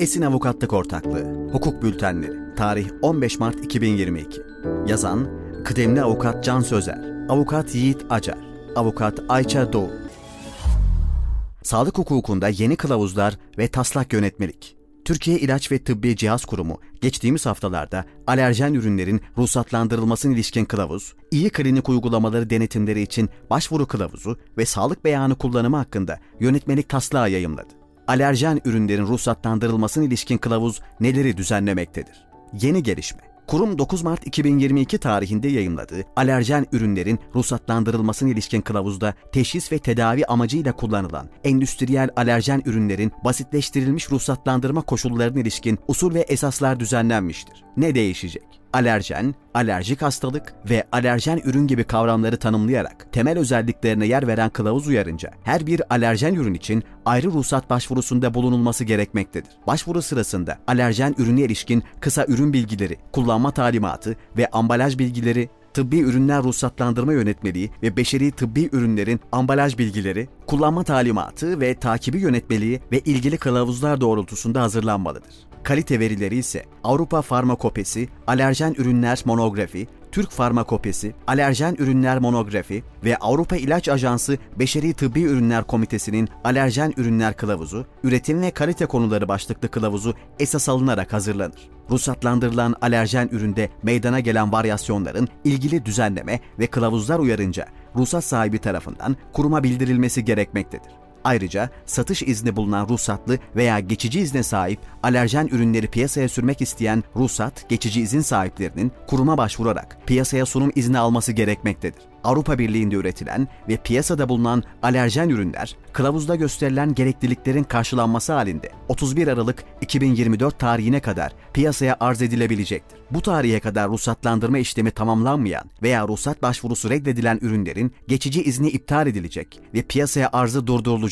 Esin Avukatlık Ortaklığı, Hukuk Bültenleri, tarih 15 Mart 2022. Yazan, kıdemli avukat Can Sözer, avukat Yiğit Acar, avukat Ayça Doğu. Sağlık hukukunda yeni kılavuzlar ve taslak yönetmelik. Türkiye İlaç ve Tıbbi Cihaz Kurumu geçtiğimiz haftalarda alerjen ürünlerin ruhsatlandırılmasına ilişkin kılavuz, iyi klinik uygulamaları denetimleri için başvuru kılavuzu ve sağlık beyanı kullanımı hakkında yönetmelik taslağı yayımladı. Alerjen ürünlerin ruhsatlandırılmasına ilişkin kılavuz neleri düzenlemektedir? Yeni gelişme. Kurum 9 Mart 2022 tarihinde yayımladığı alerjen ürünlerin ruhsatlandırılmasına ilişkin kılavuzda teşhis ve tedavi amacıyla kullanılan endüstriyel alerjen ürünlerin basitleştirilmiş ruhsatlandırma koşullarına ilişkin usul ve esaslar düzenlenmiştir. Ne değişecek? Alerjen, alerjik hastalık ve alerjen ürün gibi kavramları tanımlayarak temel özelliklerine yer veren kılavuz uyarınca her bir alerjen ürün için ayrı ruhsat başvurusunda bulunulması gerekmektedir. Başvuru sırasında alerjen ürüne ilişkin kısa ürün bilgileri, kullanma talimatı ve ambalaj bilgileri tıbbi ürünler ruhsatlandırma yönetmeliği ve beşeri tıbbi ürünlerin ambalaj bilgileri, kullanma talimatı ve takibi yönetmeliği ve ilgili kılavuzlar doğrultusunda hazırlanmalıdır. Kalite verileri ise Avrupa Farmakopesi, Alerjen Ürünler Monografi, Türk Farmakopesi, Alerjen Ürünler Monografi ve Avrupa İlaç Ajansı Beşeri Tıbbi Ürünler Komitesi'nin Alerjen Ürünler Kılavuzu, Üretim ve Kalite Konuları başlıklı kılavuzu esas alınarak hazırlanır. Ruhsatlandırılan alerjen üründe meydana gelen varyasyonların ilgili düzenleme ve kılavuzlar uyarınca ruhsat sahibi tarafından kuruma bildirilmesi gerekmektedir. Ayrıca satış izni bulunan ruhsatlı veya geçici izne sahip alerjen ürünleri piyasaya sürmek isteyen ruhsat, geçici izin sahiplerinin kuruma başvurarak piyasaya sunum izni alması gerekmektedir. Avrupa Birliği'nde üretilen ve piyasada bulunan alerjen ürünler, kılavuzda gösterilen gerekliliklerin karşılanması halinde 31 Aralık 2024 tarihine kadar piyasaya arz edilebilecektir. Bu tarihe kadar ruhsatlandırma işlemi tamamlanmayan veya ruhsat başvurusu reddedilen ürünlerin geçici izni iptal edilecek ve piyasaya arzı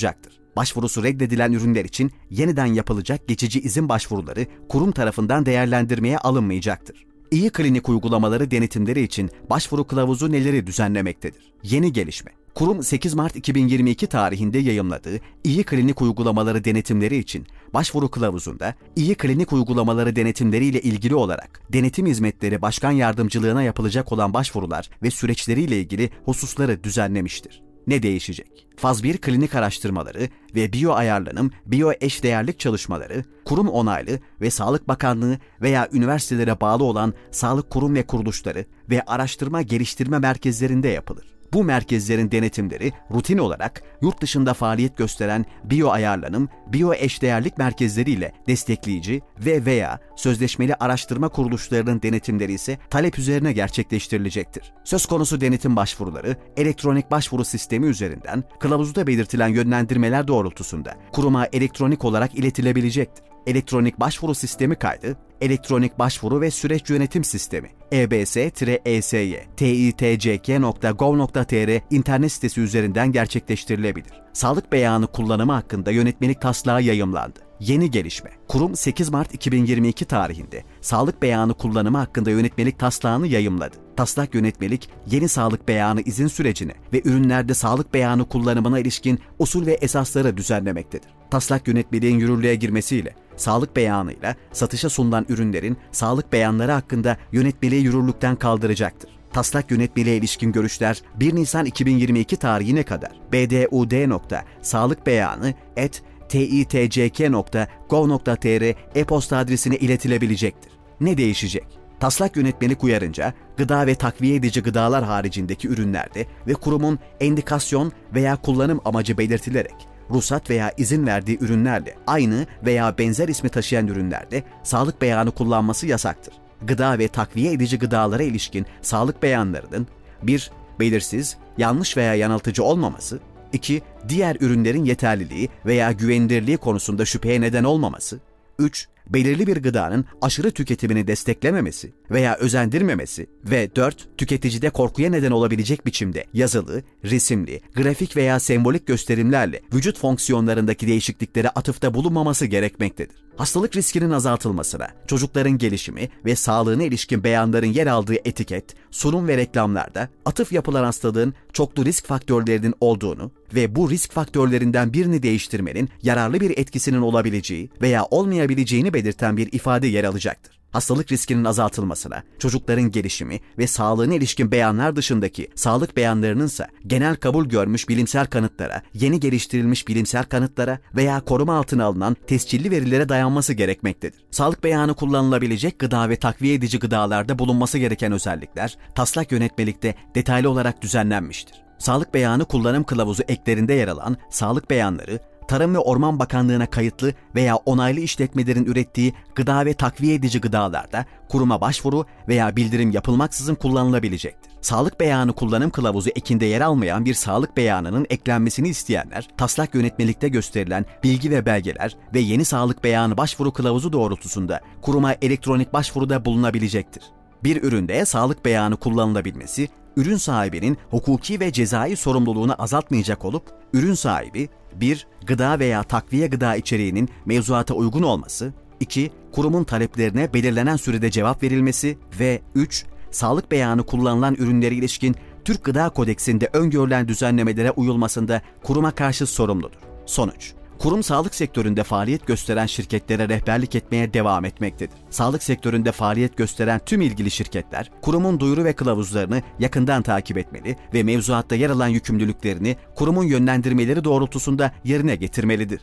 durdurulacaktır. Başvurusu reddedilen ürünler için yeniden yapılacak geçici izin başvuruları kurum tarafından değerlendirmeye alınmayacaktır. İyi klinik uygulamaları denetimleri için başvuru kılavuzu neleri düzenlemektedir? Yeni gelişme. Kurum 8 Mart 2022 tarihinde yayımladığı iyi klinik uygulamaları denetimleri için başvuru kılavuzunda iyi klinik uygulamaları denetimleriyle ilgili olarak denetim hizmetleri başkan yardımcılığına yapılacak olan başvurular ve süreçleriyle ilgili hususları düzenlemiştir ne değişecek? Faz 1 klinik araştırmaları ve biyo ayarlanım, biyo eşdeğerlik çalışmaları, kurum onaylı ve Sağlık Bakanlığı veya üniversitelere bağlı olan sağlık kurum ve kuruluşları ve araştırma geliştirme merkezlerinde yapılır. Bu merkezlerin denetimleri rutin olarak yurt dışında faaliyet gösteren biyo ayarlanım, biyo eşdeğerlik merkezleriyle destekleyici ve veya sözleşmeli araştırma kuruluşlarının denetimleri ise talep üzerine gerçekleştirilecektir. Söz konusu denetim başvuruları elektronik başvuru sistemi üzerinden kılavuzda belirtilen yönlendirmeler doğrultusunda kuruma elektronik olarak iletilebilecektir elektronik başvuru sistemi kaydı, elektronik başvuru ve süreç yönetim sistemi ebs-ey titck.gov.tr internet sitesi üzerinden gerçekleştirilebilir. Sağlık beyanı kullanımı hakkında yönetmelik taslağı yayımlandı. Yeni gelişme. Kurum 8 Mart 2022 tarihinde sağlık beyanı kullanımı hakkında yönetmelik taslağını yayımladı. Taslak yönetmelik yeni sağlık beyanı izin sürecini ve ürünlerde sağlık beyanı kullanımına ilişkin usul ve esasları düzenlemektedir. Taslak yönetmeliğin yürürlüğe girmesiyle sağlık beyanıyla satışa sunulan ürünlerin sağlık beyanları hakkında yönetmeliği yürürlükten kaldıracaktır. Taslak yönetmeliğe ilişkin görüşler 1 Nisan 2022 tarihine kadar bdud.sağlıkbeyanı@titck.gov.tr e-posta adresine iletilebilecektir. Ne değişecek? Taslak yönetmelik uyarınca gıda ve takviye edici gıdalar haricindeki ürünlerde ve kurumun endikasyon veya kullanım amacı belirtilerek ruhsat veya izin verdiği ürünlerle aynı veya benzer ismi taşıyan ürünlerde sağlık beyanı kullanması yasaktır. Gıda ve takviye edici gıdalara ilişkin sağlık beyanlarının 1. Belirsiz, yanlış veya yanıltıcı olmaması, 2. Diğer ürünlerin yeterliliği veya güvenilirliği konusunda şüpheye neden olmaması, 3. belirli bir gıdanın aşırı tüketimini desteklememesi veya özendirmemesi ve 4. Tüketicide korkuya neden olabilecek biçimde yazılı, resimli, grafik veya sembolik gösterimlerle vücut fonksiyonlarındaki değişikliklere atıfta bulunmaması gerekmektedir. Hastalık riskinin azaltılmasına, çocukların gelişimi ve sağlığına ilişkin beyanların yer aldığı etiket, sunum ve reklamlarda atıf yapılan hastalığın çoklu risk faktörlerinin olduğunu ve bu risk faktörlerinden birini değiştirmenin yararlı bir etkisinin olabileceği veya olmayabileceğini belirten bir ifade yer alacaktır hastalık riskinin azaltılmasına, çocukların gelişimi ve sağlığına ilişkin beyanlar dışındaki sağlık beyanlarının ise genel kabul görmüş bilimsel kanıtlara, yeni geliştirilmiş bilimsel kanıtlara veya koruma altına alınan tescilli verilere dayanması gerekmektedir. Sağlık beyanı kullanılabilecek gıda ve takviye edici gıdalarda bulunması gereken özellikler taslak yönetmelikte detaylı olarak düzenlenmiştir. Sağlık beyanı kullanım kılavuzu eklerinde yer alan sağlık beyanları Tarım ve Orman Bakanlığı'na kayıtlı veya onaylı işletmelerin ürettiği gıda ve takviye edici gıdalarda kuruma başvuru veya bildirim yapılmaksızın kullanılabilecektir. Sağlık beyanı kullanım kılavuzu ekinde yer almayan bir sağlık beyanının eklenmesini isteyenler, taslak yönetmelikte gösterilen bilgi ve belgeler ve yeni sağlık beyanı başvuru kılavuzu doğrultusunda kuruma elektronik başvuruda bulunabilecektir. Bir üründe sağlık beyanı kullanılabilmesi, ürün sahibinin hukuki ve cezai sorumluluğunu azaltmayacak olup, ürün sahibi 1. Gıda veya takviye gıda içeriğinin mevzuata uygun olması, 2. Kurumun taleplerine belirlenen sürede cevap verilmesi ve 3. Sağlık beyanı kullanılan ürünlere ilişkin Türk Gıda Kodeksinde öngörülen düzenlemelere uyulmasında kuruma karşı sorumludur. Sonuç Kurum sağlık sektöründe faaliyet gösteren şirketlere rehberlik etmeye devam etmektedir. Sağlık sektöründe faaliyet gösteren tüm ilgili şirketler, kurumun duyuru ve kılavuzlarını yakından takip etmeli ve mevzuatta yer alan yükümlülüklerini kurumun yönlendirmeleri doğrultusunda yerine getirmelidir.